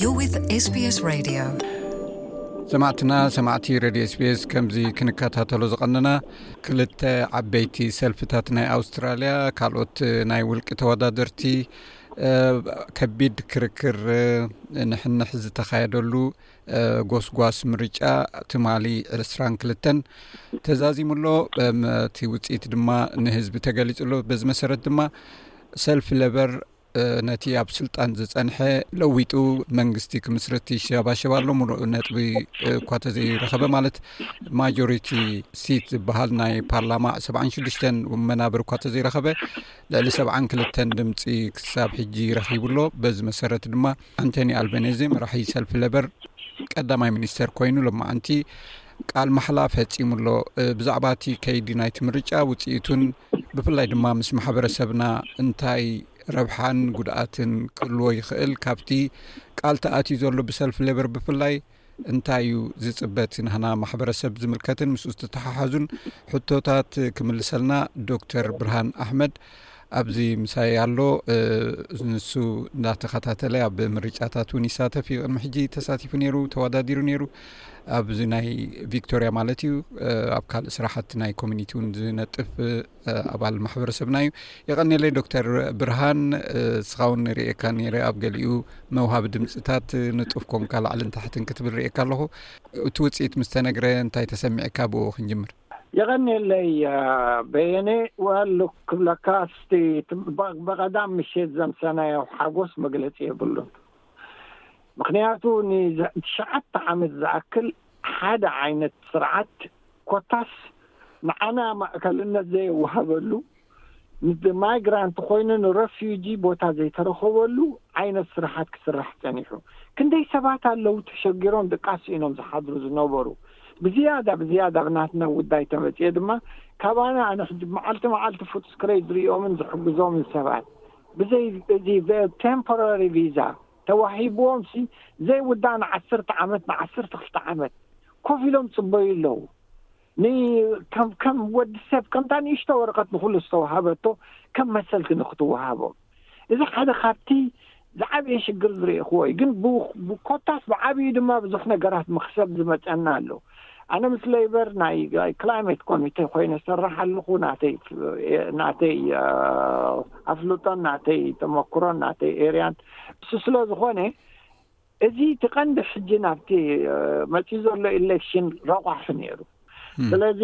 You're with SBS Radio. ሰማዕትና ሰማዕቲ ረድዮ ስቤስ ከምዚ ክንከታተሎ ዝቐንና ክልተ ዓበይቲ ሰልፍታት ናይ ኣውስትራልያ ካልኦት ናይ ውልቂ ተወዳደርቲ ከቢድ ክርክር ንሕንሕ ዝተካየደሉ ጎስጓስ ምርጫ ትማሊ ዕስራን ክልተን ተዛዚሙ ኣሎ እቲ ውፅኢት ድማ ንህዝቢ ተገሊፁ ኣሎ በዚ መሰረት ድማ ሰልፊ ለበር ነቲ ኣብ ስልጣን ዝፀንሐ ለዊጡ መንግስቲ ክምስረት ይሸባሸባ ኣሎ ሙሉእ ነጥቢ እኳ ተዘይረኸበ ማለት ማጆሪቲ ሲት ዝበሃል ናይ ፓርላማ ሰብዓን ሽዱሽተን መናብር እኳ ተዘይረኸበ ልዕሊ ሰብዓን ክልተን ድምፂ ክሳብ ሕጂ ረኪቡ ኣሎ በዚ መሰረት ድማ ኣንቶኒ ኣልበነዜ መራሒ ሰልፊ ለበር ቀዳማይ ሚኒስተር ኮይኑ ሎማዓንቲ ቃል ማሕላ ፈፂሙ ኣሎ ብዛዕባ እቲ ከይዲ ናይቲ ምርጫ ውፅኢቱን ብፍላይ ድማ ምስ ማሕበረሰብና እንታይ ረብሓን ጉድኣትን ክህልዎ ይኽእል ካብቲ ቃል ተኣትዩ ዘሎ ብሰልፊ ሌበር ብፍላይ እንታይ እዩ ዝፅበቲ ናህና ማሕበረሰብ ዝምልከትን ምስ ዝተተሓሓዙን ሕቶታት ክምልሰልና ዶክተር ብርሃን ኣሕመድ ኣብዚ ምሳይ ኣሎ ንሱ እዳተኸታተለ ኣብ ምርጫታት እውን ይሳተፍ እዩ ቅድሚ ሕጂ ተሳቲፉ ነይሩ ተወዳዲሩ ነይሩ ኣብዚ ናይ ቪክቶርያ ማለት እዩ ኣብ ካልእ ስራሕቲ ናይ ኮሚኒቲ እውን ዝነጥፍ ኣባል ማሕበረሰብና እዩ የቀኒለይ ዶክተር ብርሃን እስኻ ውን ንርእካ ነረ ኣብ ገሊኡ መውሃቢ ድምፅታት ንጡፍ ኮንካ ላዕልን ታሕትን ክትብል ርእካ ኣለኹ እቲ ውፅኢት ምስ ተነግረ እንታይ ተሰሚዕካ ብኡ ክንጅምር የቀኒለይ በየነ ዋሉ ክብለካ ስቲ ብቀዳም ምሸት ዘምሰናዮ ሓጎስ መግለፂ የብሉን ምክንያቱ ንትሸዓተ ዓመት ዝኣክል ሓደ ዓይነት ስርዓት ኮታስ ንዓና ማእከልነት ዘየወሃበሉ፣ ንማይግራንት ኮይኑ ንረፍዩጂ ቦታ ዘይተረኸበሉ ዓይነት ስራሓት ክስራሕ ጸኒሑ። ክንደይ ሰባት ኣለዉ ተሸጊሮም ድቃስ ስኢኖም ዝሓድሩ ዝነበሩ። ብዝያዳ ብዝያዳ ኣብ ናትና ጉዳይ ተመጽየ ድማ ካባና ኣነ ሕጂ መዓልቲ መዓልቲ ፉትስክረይ ዝርእዮምን ዝሕግዞምን ሰባት ብዘይ እዚ ቴምፖራሪ ቪዛ ተዋሂብዎምሲ ዘይውዳእ ንዓሰርተ ዓመት ንዓሰርተ ክልተ ዓመት ኮፍ ኢሎም ጽበዩ ኣለዉ ን ከም ከም ወዲ ሰብ ከምታ ንእሽቶ ወረቀት ንኩሉ ዝተዋሃበቶ ከም መሰልቲ ንክትዋሃቦም እዚ ሓደ ካብቲ ዝዓብየ ሽግር ዝርኤክዎ እዩ ግን ብኮታስ ብዓብዩ ድማ ብዙሕ ነገራት ምክሰብ ዝመጸና ኣሎ ኣነ ምስ ለይበር ናይ ክላይመት ኮሚቴ ኮይነ ሰራሕ ኣለኹ ናተይ ናተይ ኣፍልጦን ናተይ ተመክሮን ናተይ ኤርያን እሱ ስለዝኾነ እዚ እቲ ቀንዲ ሕጂ ናብቲ መፅኡ ዘሎ ኢሌክሽን ረቋሒ ነይሩ ስለዚ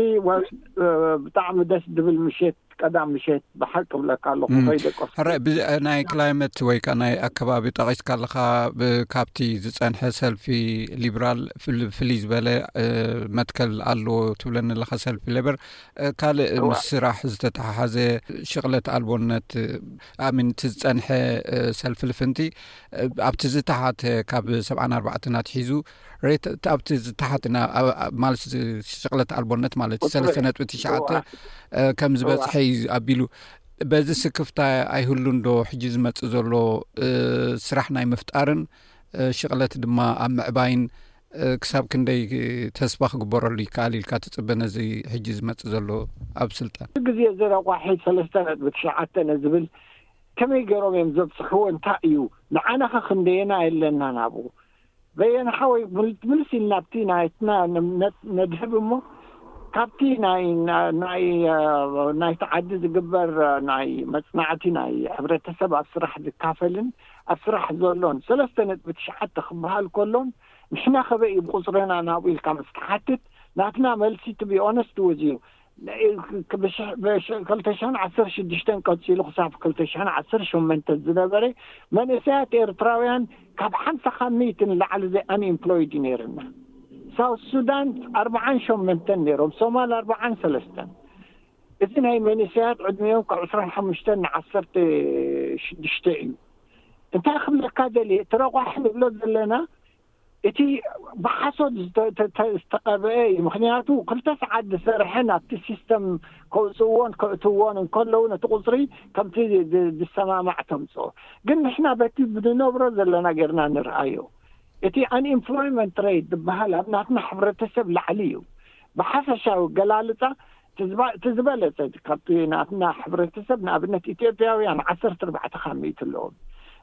ብጣዕሚ ደስ ድብል ምሸት ቀዳም ምሸት ብሓቂ ብለካ ኣለኹ ኮይደቀስናይ ክላይመት ወይ ከዓ ናይ ኣከባቢ ጠቂስካ ኣለካ ካብቲ ዝፀንሐ ሰልፊ ሊብራል ፍልይ ዝበለ መትከል ኣለዎ ትብለኒ ኣለካ ሰልፊ ሌበር ካልእ ምስ ስራሕ ዝተተሓሓዘ ሽቅለት ኣልቦነት ኣሚን እቲ ዝፀንሐ ሰልፊ ልፍንቲ ኣብቲ ዝተሓተ ካብ ሰብዓን ኣርባዕተ ናትሒዙ ሬት ኣብቲ ዝተሓት ማለት ሽቕለት ኣልቦነት ማለት ዩ ሰለስተ ነጥቢ ትሽዓተ ከም ዝበፅሐ እዩ ኣቢሉ በዚ ስክፍታ ኣይህሉ እንዶ ሕጂ ዝመፅእ ዘሎ ስራሕ ናይ ምፍጣርን ሽቕለት ድማ ኣብ ምዕባይን ክሳብ ክንደይ ተስፋ ክግበረሉ ይከኣል ኢልካ ትጽበ ነዚ ሕጂ ዝመጽእ ዘሎ ኣብ ስልጣን? እቲ ግዜ እዚ ረቋሒ ሰለስተ ነጥቢ ትሽዓተ ነዝብል ከመይ ገሮም እዮም ዘብጽሕዎ እንታይ እዩ ንዓናኸ ክንደየናይ ኣለና ናብኡ በየነ ሓወይ ምልስ ኢልና ኣብቲ ናትና ነድህብ እሞ ካብቲ ናይ ናይ ናይቲ ዓዲ ዝግበር ናይ መጽናዕቲ ናይ ሕብረተሰብ ኣብ ስራሕ ዝካፈልን ኣብ ስራሕ ዘሎን ሰለስተ ነጥቢ ትሽዓተ ክበሃል ከሎን ንሕና ከበይ እዩ ብቁጽርና ናብኡ ኢልካ ምስ ትሓትት ናትና መልሲ to be honest with you ብ ክልተ ሽሕን ዓሰርተ ሽዱሽተን ቀጺሉ ክሳብ ክልተ ሽሕን ዓሰርተ ሸሞንተን ዝነበረ መንእሰያት ኤርትራውያን ካብ ሓምሳ ካብ ሚእቲ ንላዕሊ ዘይ unemployed እዩ ነይርና ሳውት ሱዳን ኣርብዓን ሸሞንተን ነይሮም ሶማል ኣርብዓን ሰለስተን እዚ ናይ መንእሰያት ዕድሚኦም ካብ ዕስራን ሓሙሽተን ንዓሰርተ ሽዱሽተ እዩ። እንታይ ክብለካ ደልየ እቲ ረቋሒ ንብሎ ዘለና እቲ ብሓሶት ዝተቀበኤ እዩ ምክንያቱ ክልተ ሰዓት ዝሰርሐ ናብቲ ሲስተም ከውጽእዎን ከእትዎን እንከለዉ ነቲ ቁጽሪ ከምቲ ዝሰማማዕ ተምጽኦ ግን ንሕና በቲ ብንነብሮ ዘለና ጌርና ንርኣዮ እቲ ኣንኢምፕሎይመንት ሬት ዝበሃል ኣብ ናትና ሕብረተሰብ ላዕሊ እዩ ብሓፈሻዊ ኣገላልጻ እቲ ዝበለጸ ካብቲ ናትና ሕብረተሰብ ንኣብነት ኢትዮጵያውያን ዓሰርተ ኣርባዕተ ካብ ሚእቲ ኣለዎም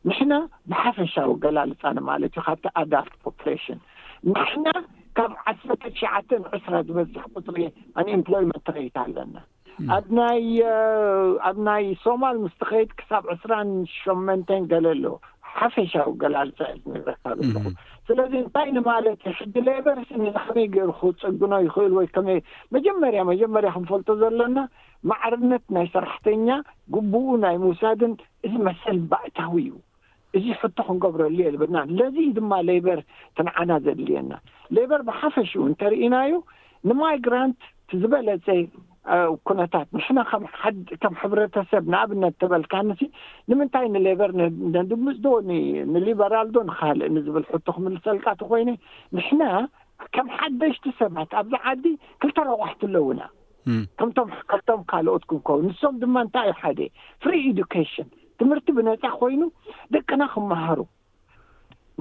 ንሕና ብሓፈሻዊ ኣገላልጻ ንማለት እዩ ካብቲ ኣዳልት ፖፕሌሽን ንሕና ካብ ዓሰርተ ትሽዓተ ንዕስራ ዝበዝሕ ቁጽሪ ኣን ኤምፕሎይመንት ረይት ኣለና። ኣብ ናይ ኣብ ናይ ሶማል ምስ ትኸይድ ክሳብ ዕስራን ሸመንተን ገለ ኣሎ ሓፈሻዊ ገላልፃ እዩ ዝነግረካ ዘለኹ ስለዚ እንታይ ንማለት እዩ ሕጂ ሌበር ስኒ ንከመይ ገይሩ ክፅግኖ ይኽእል ወይ ከመይ መጀመርያ መጀመርያ ክንፈልጦ ዘለና ማዕርነት ናይ ሰራሕተኛ ግቡኡ ናይ ምውሳድን እዚ መሰል ባእታዊ እዩ እዚ ሕቶ ክንገብረሉ የልብናን ለዚ እዩ ድማ ለይበር ትንዓና ዘድልየና ለይበር ብሓፈሽኡ እንተርኢናዩ ንማይግራንት ዝበለጸ ኩነታት ንሕና ከም ሕብረተሰብ ንኣብነት ተበልካንሲ ንምንታይ ንሌበር ንድምፅ ዶ ንሊበራል ዶ ንካልእ ንዝብል ሕቶ ክምልሰልካ ተኮይነ ንሕና ከም ሓደሽቲ ሰባት ኣብዚ ዓዲ ክልተ ረቋሕቲ ኣለውና ከምቶም ከምቶም ካልኦት ክንከውን ንሶም ድማ እንታይ እዩ ሓደ ፍሪ ኤዱኬሽን ትምህርቲ ብነፃ ኮይኑ ደቅና ክመሃሩ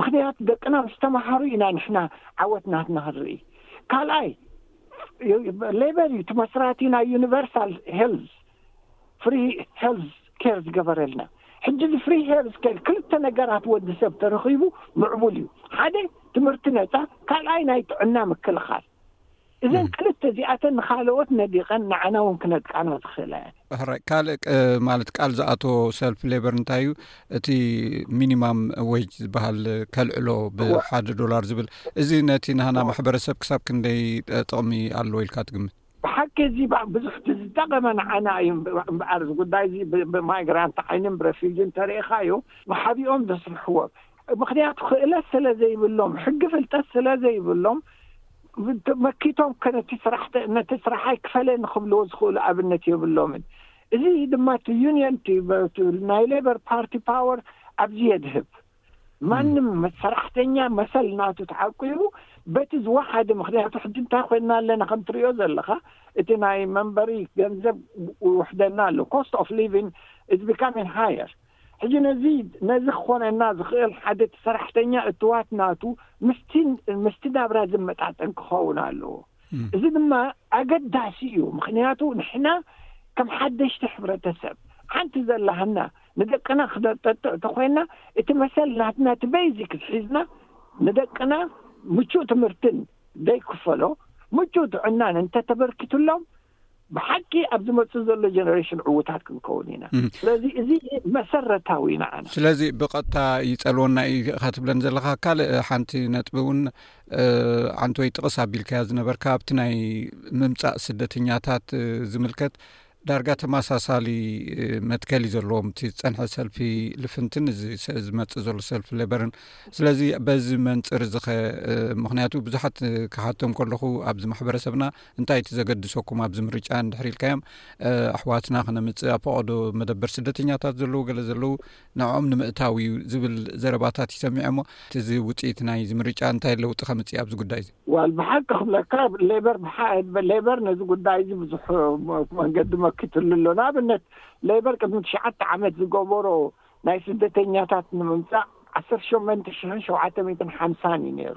ምክንያቱ ደቅና ምስ ተመሃሩ ኢና ንሕና ዓወት ናትና ክንርኢ ካልኣይ ሌበር እዩ እቲ መስራቲ ናይ ዩኒቨርሳል ሄልዝ ፍሪ ሄልዝ ኬር ዝገበረልና ሕጂ እዚ ፍሪ ሄልዝ ኬር ክልተ ነገራት ወዲ ሰብ ተረኺቡ ምዕቡል እዩ ሓደ ትምህርቲ ነፃ ካልኣይ ናይ ጥዕና ምክልኻል እዘን ክልተ እዚኣተን ንካለኦት ነዲቀን ንዓና እውን ክነድቃና ዝኽእላ እየን ሕራይ ካልእ ማለት ቃል ዝኣተዎ ሰልፊ ሌበር እንታይ እዩ እቲ ሚኒማም ወጅ ዝበሃል ከልዕሎ ብሓደ ዶላር ዝብል እዚ ነቲ ናህና ማሕበረሰብ ክሳብ ክንደይ ጥቕሚ ኣለዎ ኢልካ ትግምት ብሓቂ እዚ ብዙሕ ዝጠቐመ ንዓና እዩ እምበኣር እዚ ጉዳይ እዚ ብማይግራንት ዓይንን ብረፊጂ እንተርእኻ እዩ ንሓቢኦም ዘስርሕዎም ምክንያቱ ክእለት ስለ ዘይብሎም ሕጊ ፍልጠት ስለ ዘይብሎም መኪቶም ከ ነቲ ስራሕ ነቲ ስራሓይ ክፈለኒ ክብልዎ ዝኽእሉ ኣብነት የብሎምን። እዚ ድማ እቲ ዩኒየን እቲ ናይ ሌበር ፓርቲ ፓወር ኣብዚ የድህብ። ማንም ሰራሕተኛ መሰል ናቱ ተዓቂቡ በቲ ዝወሓደ ምክንያቱ ሕጂ እንታይ ኮይንና ኣለና ከም ትርእዮ ዘለኻ እቲ ናይ መንበሪ ገንዘብ ውሕደና ኣሎ ኮስት ኦፍ ሊቪን ኢዝ ቢካሚንግ ሃየር ሕጂ ነዚ ነዚ ክኾነና ዝኽእል ሓደ እቲ ሰራሕተኛ እቲ ዋት ናቱ ምስቲ ምስቲ ናብራ ዝመጣጠን ክኸውን ኣለዎ። እዚ ድማ ኣገዳሲ እዩ ምኽንያቱ ንሕና ከም ሓደሽቲ ሕብረተሰብ ሓንቲ ዘላህና ንደቅና ክነጠጥዕ ተኾይና እቲ መሰል ናትና እቲ በይዚክስ ሒዝና ንደቅና ምቹእ ትምህርትን ዘይክፈሎ ምቹእ ጥዕናን እንተተበርኪትሎም ብሓቂ ኣብ ዝመፅእ ዘሎ ጀነሬሽን ዕውታት ክንከውን ኢና ስለዚ እዚ መሰረታዊ ኢና ዓና ስለዚ ብቐጥታ ይፀልወና እዩ ኢኻ ትብለን ዘለካ ካልእ ሓንቲ ነጥቢ እውን ዓንቲ ወይ ጥቕስ ኣቢልካያ ዝነበርካ ኣብቲ ናይ ምምፃእ ስደተኛታት ዝምልከት ዳርጋ ተመሳሳሊ መትከል እዩ ዘለዎም እቲ ዝፀንሐ ሰልፊ ልፍንትን እዚ ዝመፅእ ዘሎ ሰልፊ ሌበርን ስለዚ በዚ መንፅር እዚ ኸ ምክንያቱ ብዙሓት ክሓቶም ከለኹ ኣብዚ ማሕበረሰብና እንታይ እቲ ዘገድሰኩም ኣብዚ ምርጫ ንድሕሪ ኢልካዮም ኣሕዋትና ክነምፅእ ኣብ ፈቐዶ መደበር ስደተኛታት ዘለዉ ገለ ዘለዉ ንዕኦም ንምእታው እዩ ዝብል ዘረባታት ይሰሚዐ ሞ እዚ ውፅኢት ናይ እዚ ምርጫ እንታይ ለውጢ ከምፅ ኣብዚ ጉዳይ እዚ ዋል ብሓቂ ክብለካ ሌበር ሌበር ነዚ ጉዳይ እዚ ብዙሕ መንገዲ መኪትሉ ኣሎ ንኣብነት ሌበር ቅድሚ ትሽዓተ ዓመት ዝገበሮ ናይ ስደተኛታት ንምምጻእ ዓሰርተ ሸሞንተ ሽሕን ሸውዓተ ሚእትን ሓምሳን እዩ ነይሩ።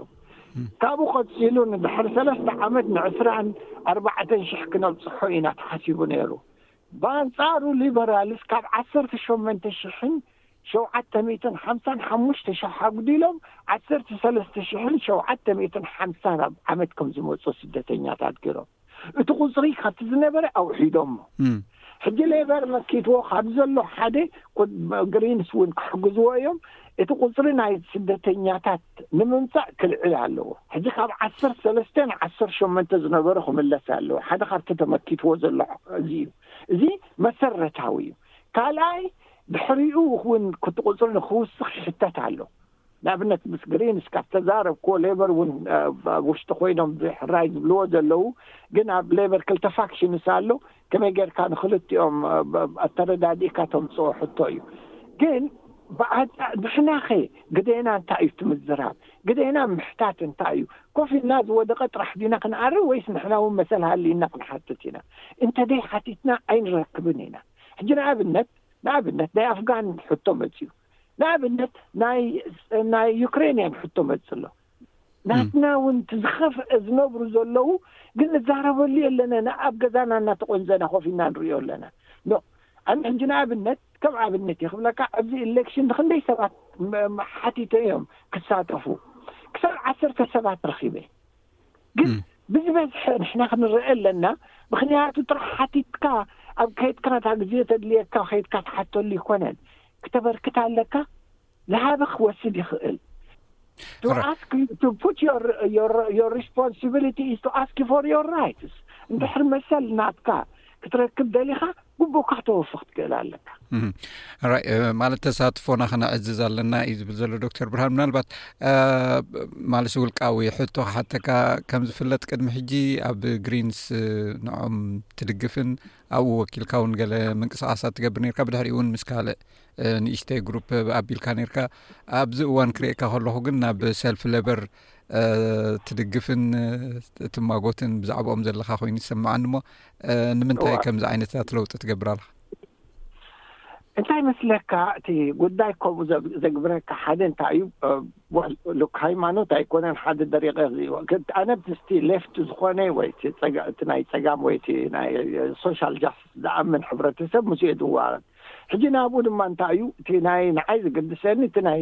ካብኡ ቀጺሉ ንድሕሪ ሰለስተ ዓመት ንዕስራን ኣርባዕተን ሽሕ ክነብጽሖ ኢና ተሓሲቡ ነይሩ። ብኣንጻሩ ሊበራልስ ካብ ዓሰርተ ሸሞንተ ሽሕን ሸውዓተ ሚእትን ሓምሳን ሓሙሽተ ሽሕ ኣጉዲሎም ዓሰርተ ሰለስተ ሽሕን ሸውዓተ ሚእትን ሓምሳን ኣብ ዓመት ከም ዝመጹ ስደተኛታት ገይሮም። እቲ ቁጽሪ ካብቲ ዝነበረ ኣውሒዶሞ። ሕጂ ሌበር መኪትዎ ካብ ዘሎ ሓደ ግሪንስ እውን ክሕግዝዎ እዮም። እቲ ቁጽሪ ናይ ስደተኛታት ንምምጻእ ክልዕል ኣለዎ። ሕጂ ካብ ዓሰርተ ሰለስተ ናብ ዓሰርተ ሸሞንተ ዝነበሩ ክምለስ ኣለዎ። ሓደ ካብቲ ተመኪትዎ ዘሎ እዚ እዩ። እዚ መሰረታዊ እዩ። ካልኣይ ድሕሪኡ እውን እቲ ቁጽሪ ንክውስኽ ይሕተት ኣሎ። ንኣብነት ምስ ግሪንስ ካብ ተዛረብክዎ ሌበር እውን ውሽጢ ኮይኖም ሕራይ ዝብልዎ ዘለው ግን ኣብ ሌበር ክልተ ፋክሽንስ ኣሎ ከመይ ጌርካ ንክልቲኦም ኣተረዳዲእካ ተምፅኦ ሕቶ እዩ ግን ንሕናኸ ግደና እንታይ እዩ ትምዝራብ ግደና ምሕታት እንታይ እዩ ኮፍ ኢልና ዝወደቐ ጥራሕ ዲና ክንኣሪ ወይስ ንሕና እውን መሰል ሃልዩና ክንሓትት ኢና እንተደይ ሓቲትና ኣይንረክብን ኢና ሕጂ ንኣብነት ንኣብነት ናይ ኣፍጋን ሕቶ መፅዩ ንኣብነት ናይ ዩክሬንያን ሕቶ መፅ ኣሎ ናትና እውን እቲ ዝኸፍዐ ዝነብሩ ዘለዉ ግን ንዛረበሉ የለናን ኣብ ገዛና እናተቆንዘና ኮፍ ኢና ንሪኦ ኣለና ኖ ኣነ ሕጂ ንኣብነት ከም ኣብነት እየ ክብለካ ኣብዚ ኤሌክሽን ንክንደይ ሰባት ሓቲተ እዮም ክሳተፉ ክሳብ ዓሰርተ ሰባት ረኪበ ግን ብዝበዝሐ ንሕና ክንርአ ኣለና ምክንያቱ ጥራሕ ሓቲትካ ኣብ ከይትካ ነታ ግዜ ተድልየካ ከይትካ ትሓተሉ ይኮነን ክተበርክት ኣለካ ዝሃበ ክወስድ ይኽእል ሪስፖንስቢሊቲ ፎር ዮር ራይትስ እንድሕሪ መሰል ናትካ ክትረክብ ደሊኻ ጉቡእካ ክተወፍኽ ትክእል ኣለካ ማለት ተሳትፎና ክነዕዝዝ ኣለና እዩ ዝብል ዘሎ ዶክተር ብርሃን ምናልባት ማለት ውልቃዊ ሕቶ ክሓተካ ከም ዝፍለጥ ቅድሚ ሕጂ ኣብ ግሪንስ ንዖም ትድግፍን ኣብኡ ወኪልካ ውን ገለ ምንቅስቃሳት ትገብር ነርካ ብድሕሪ እውን ምስ ካልእ ንእሽተይ ግሩፕ ኣቢልካ ነርካ ኣብዚ እዋን ክርእካ ከለኹ ግን ናብ ሰልፊ ለበር ትድግፍን ትማጎትን ብዛዕባኦም ዘለካ ኮይኑ ዝሰምዓኒ ሞ ንምንታይ ከምዚ ዓይነታት ለውጢ ትገብር ኣለካ እንታይ መስለካ እቲ ጉዳይ ከምኡ ዘግብረካ ሓደ እንታይ እዩ ሉክ ሃይማኖት ኣይኮነን ሓደ ደሪቀ ኣነ ስቲ ሌፍት ዝኮነ ወይ እቲ ናይ ፀጋም ወይ እቲ ናይ ሶሻል ጃስትስ ዝኣምን ሕብረተሰብ ምስ የድዋረን ሕጂ ናብኡ ድማ እንታይ እዩ እቲ ናይ ንዓይ ዝግድሰኒ እቲ ናይ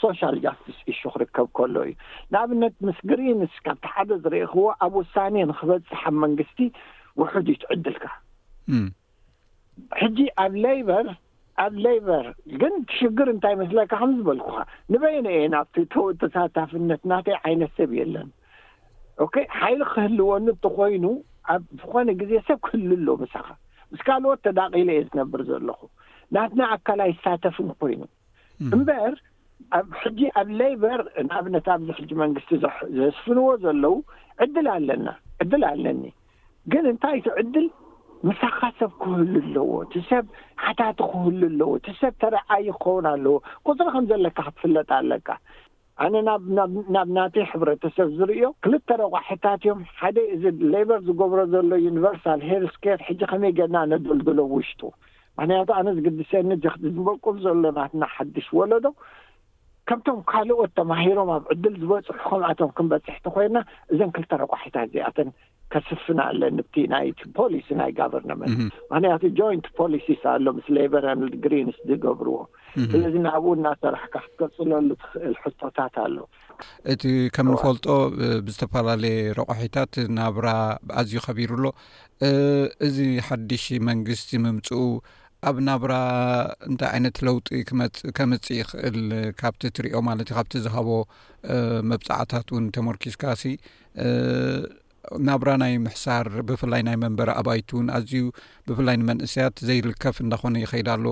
ሶሻል ጃስቲስ እሹ ክርከብ ከሎ እዩ ንኣብነት ምስ ግሪንስ ካብቲ ሓደ ዝረእኽዎ ኣብ ውሳኔ ንክበጽሕ ኣብ መንግስቲ ውሑድ እዩ ትዕድልካ ሕጂ ኣብ ሌይበር ኣብ ሌይበር ግን እቲ ሽግር እንታይ መስለካ ከም ዝበልኩኻ ንበይነ እየ ናብቲ ተሳታፍነት ናተይ ዓይነት ሰብ የለን ኦኬ ሓይሊ ክህልወኒ እንተኾይኑ ኣብ ዝኾነ ግዜ ሰብ ክህሉ ኣሎ ምሳኻ ምስ ካልኦት ተዳቂለ እየ ዝነብር ዘለኹ ናትና ኣካል ኣይሳተፍን ኮይኑ እምበር ኣብ ሕጂ ኣብ ሌበር ንኣብነት ኣብዚ ሕጂ መንግስቲ ዘስፍንዎ ዘለው ዕድል ኣለና ዕድል ኣለኒ ግን እንታይ እቲ ዕድል ምሳኻ ሰብ ክህሉ ኣለዎ እቲ ሰብ ሓታቲ ክህሉ ኣለዎ እቲ ሰብ ተረኣይ ክኸውን ኣለዎ ቁፅሪ ከም ዘለካ ክትፍለጥ ኣለካ ኣነ ናብ ናብ ናብ ናተይ ሕብረተሰብ ዝርእዮ ክልተ ረቋሒታት እዮም ሓደ እዚ ሌበር ዝገብሮ ዘሎ ዩኒቨርሳል ሄልስ ኬር ሕጂ ከመይ ጌርና ነደልድሎ ኣብ ውሽጡ ምክንያቱ ኣነ ዝግድሰኒ ጀክቲ ዝበቁል ዘሎ ናትና ሓድሽ ወለዶ ከምቶም ካልኦት ተማሂሮም ኣብ ዕድል ዝበጽሑ ከምኣቶም ክንበጽሕ ተኾይና እዘን ክልተ ረቋሒታት እዚኣተን ከስፍን ኣለኒ እቲ ናይቲ ፖሊሲ ናይ ጋቨርነመንት ምክንያቱ ጆይንት ፖሊሲስ ኣሎ ምስ ሌበር ግሪንስ ዝገብርዎ ስለዚ ንኣብኡ እናሰራሕካ ክትቀፅለሉ ትኽእል ሕቶታት ኣሎ እቲ ከም ንፈልጦ ብዝተፈላለየ ረቑሒታት ናብራ ኣዝዩ ከቢሩ ኣሎ እዚ ሓድሽ መንግስቲ ምምፅኡ ኣብ ናብራ እንታይ ዓይነት ለውጢ ከምፅእ ይኽእል ካብቲ ትሪኦ ማለት ዩ ካብቲ ዝሃቦ መብፃዕታት እውን ተመርኪዝካሲ ናብራ ናይ ምሕሳር ብፍላይ ናይ መንበሪ ኣባይቲ እውን ኣዝዩ ብፍላይ ንመንእሰያት ዘይልከፍ እንዳኾነ ይኸይዳ ኣሎ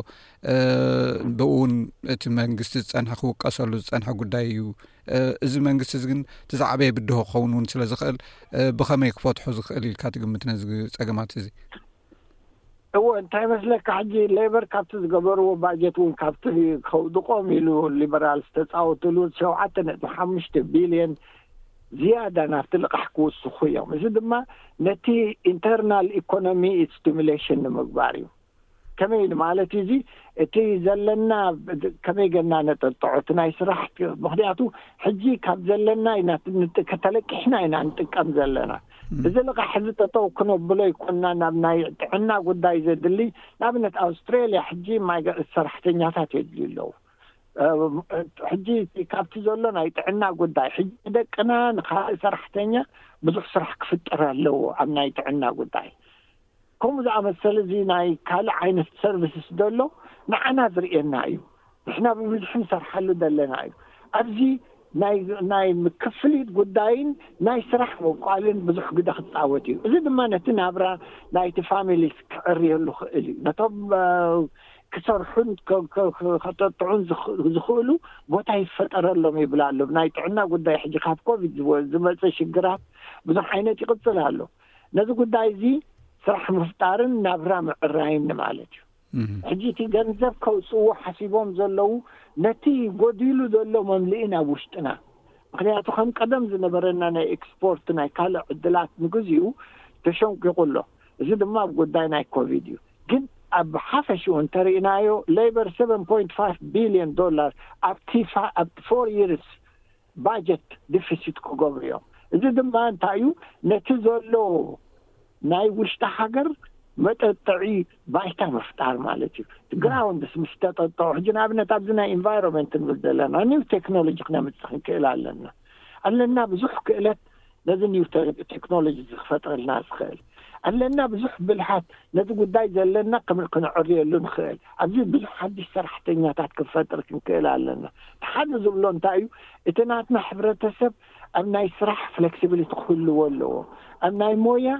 ብኡ ውን እቲ መንግስቲ ዝፀንሐ ክውቀሰሉ ዝፀንሐ ጉዳይ እዩ እዚ መንግስቲ እዚ ግን ትዛዕበየ ብድሆ ክኸውን እውን ስለ ዝኽእል ብኸመይ ክፈትሖ ዝኽእል ኢልካ ትግምት ነዚ ፀገማት እዚ እወ እንታይ መስለካ ሕጂ ሌበር ካብቲ ዝገበርዎ ባጀት እውን ካብቲ ከውድቆም ኢሉ ሊበራል ዝተፃወትሉ ሸውዓተ ነጥቢ ሓሙሽተ ቢልየን ዝያዳ ናብቲ ልቓሕ ክውስኹ እዮም እዚ ድማ ነቲ ኢንተርናል ኢኮኖሚ ስቲሙሌሽን ንምግባር እዩ ከመይ ኢሉ ማለት እዩ እዚ እቲ ዘለና ከመይ ገና ነጠጠዖ እቲ ናይ ስራሕ ምክንያቱ ሕጂ ካብ ዘለና ኢና ተለቂሕና ኢና ንጥቀም ዘለና እዚ ልቓሕ እዚ ጠጠው ክነብሎ ይኮና ናብ ናይ ጥዕና ጉዳይ ዘድሊ ንኣብነት ኣውስትራሊያ ሕጂ ሰራሕተኛታት የድልዩ ኣለው ሕጂ ካብቲ ዘሎ ናይ ጥዕና ጉዳይ ሕጂ ደቅና ንካልእ ሰራሕተኛ ብዙሕ ስራሕ ክፍጠር ኣለዎ ኣብ ናይ ጥዕና ጉዳይ ከምኡ ዝኣመሰለ እዚ ናይ ካልእ ዓይነት ሰርቪስስ ዶ ኣሎ ንዓና ዝርእየና እዩ ንሕና ብብዝሒ ንሰርሓሉ ዘለና እዩ ኣብዚ ናይ ናይ ክፍሊት ጉዳይን ናይ ስራሕ ምብቋልን ብዙሕ ግደ ክጻወት እዩ እዚ ድማ ነቲ ናብራ ናይቲ ፋሚሊስ ክዕርየሉ ክእል እዩ ነቶም ክሰርሑን ከተጥዑን ዝኽእሉ ቦታ ይፈጠረሎም ይብላ ኣሎ ናይ ጥዕና ጉዳይ ሕጂ ካብ ኮቪድ ዝመፀ ሽግራት ብዙሕ ዓይነት ይቕፅል ኣሎ ነዚ ጉዳይ እዚ ስራሕ ምፍጣርን ናብራ ምዕራይን ንማለት እዩ ሕጂ እቲ ገንዘብ ከውፅዎ ሓሲቦም ዘለዉ ነቲ ጎዲሉ ዘሎ መምልኢ ናብ ውሽጥና ምክንያቱ ከም ቀደም ዝነበረና ናይ ኤክስፖርት ናይ ካልእ ዕድላት ንግዚኡ ተሸንቂቑ ኣሎ እዚ ድማ ኣብ ጉዳይ ናይ ኮቪድ እዩ ግን ኣብ ሓፈሽኡ እንተርእናዮ ሌበር 7.5 ቢልዮን ዶላር ኣብቲ ኣብቲ ፎር ይርስ ባጀት ድፊሲት ክገብሩ እዮም። እዚ ድማ እንታይ እዩ ነቲ ዘሎ ናይ ውሽጢ ሃገር መጠጥዒ ባይታ ምፍጣር ማለት እዩ። ግራውንድስ ምስ ተጠጠዑ ሕጂ ንኣብነት ኣብዚ ናይ ኢንቫይሮንመንት ንብል ዘለና ኒው ቴክኖሎጂ ክነምፅእ ክንክእል ኣለና ኣለና ብዙሕ ክእለት ነዚ ኒው ቴክኖሎጂ ዝፈጥረልና ዝኽእል ኣለና ብዙሕ ብልሓት ነዚ ጉዳይ ዘለና ከመይ ክነዕርየሉ ንኽእል ኣብዚ ብዙሕ ሓድሽ ሰራሕተኛታት ክንፈጥር ክንክእል ኣለና እቲ ሓደ ዝብሎ እንታይ እዩ እቲ ናትና ሕብረተሰብ ኣብ ናይ ስራሕ ፍሌክሲቢሊቲ ክህልዎ ኣለዎ ኣብ ናይ ሞያ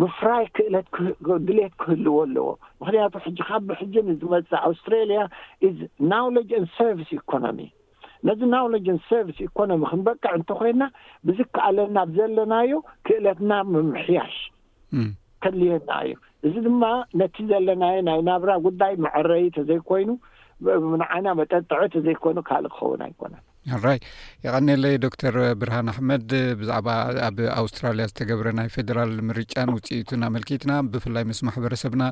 ምፍራይ ክእለት ድሌት ክህልዎ ኣለዎ ምክንያቱ ሕጂ ካብ ብሕጂ ንዝመፅእ ኣውስትራሊያ ኢዝ ናውሌጅ ን ሰርቪስ ኢኮኖሚ ነዚ ናውለጅን ሰርቪስ ኢኮኖሚ ክንበቅዕ እንተኮይና ብዝከኣለና ብ ዘለናዮ ክእለትና ምምሕያሽ ከድልየና እዩ እዚ ድማ ነቲ ዘለናዮ ናይ ናብራ ጉዳይ መዐረይ ተዘይኮይኑ ንዓና መጠጥዐ ተዘይኮይኑ ካልእ ክኸውን ኣይኮነን ራይ የቀኒለይ ዶክተር ብርሃን ኣሕመድ ብዛዕባ ኣብ ኣውስትራልያ ዝተገብረ ናይ ፌደራል ምርጫን ውፅኢቱን ኣመልኪትና ብፍላይ ምስ ማሕበረሰብና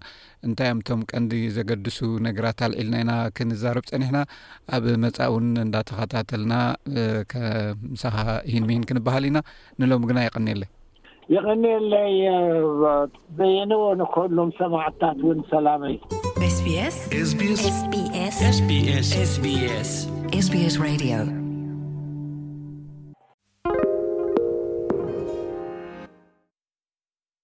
እንታይ እዮም እቶም ቀንዲ ዘገድሱ ነገራት ኣልዒልና ኢና ክንዛረብ ፀኒሕና ኣብ መፃኢ እውን እንዳተኸታተልና ምሳኻ ሂን ምሂን ክንበሃል ኢና ንሎም ግና የቀኒየለይ የቀኒየለይ በየነ ንከሎም ሰማዕታት እውን ሰላመይ ስስ ስስ ራዮ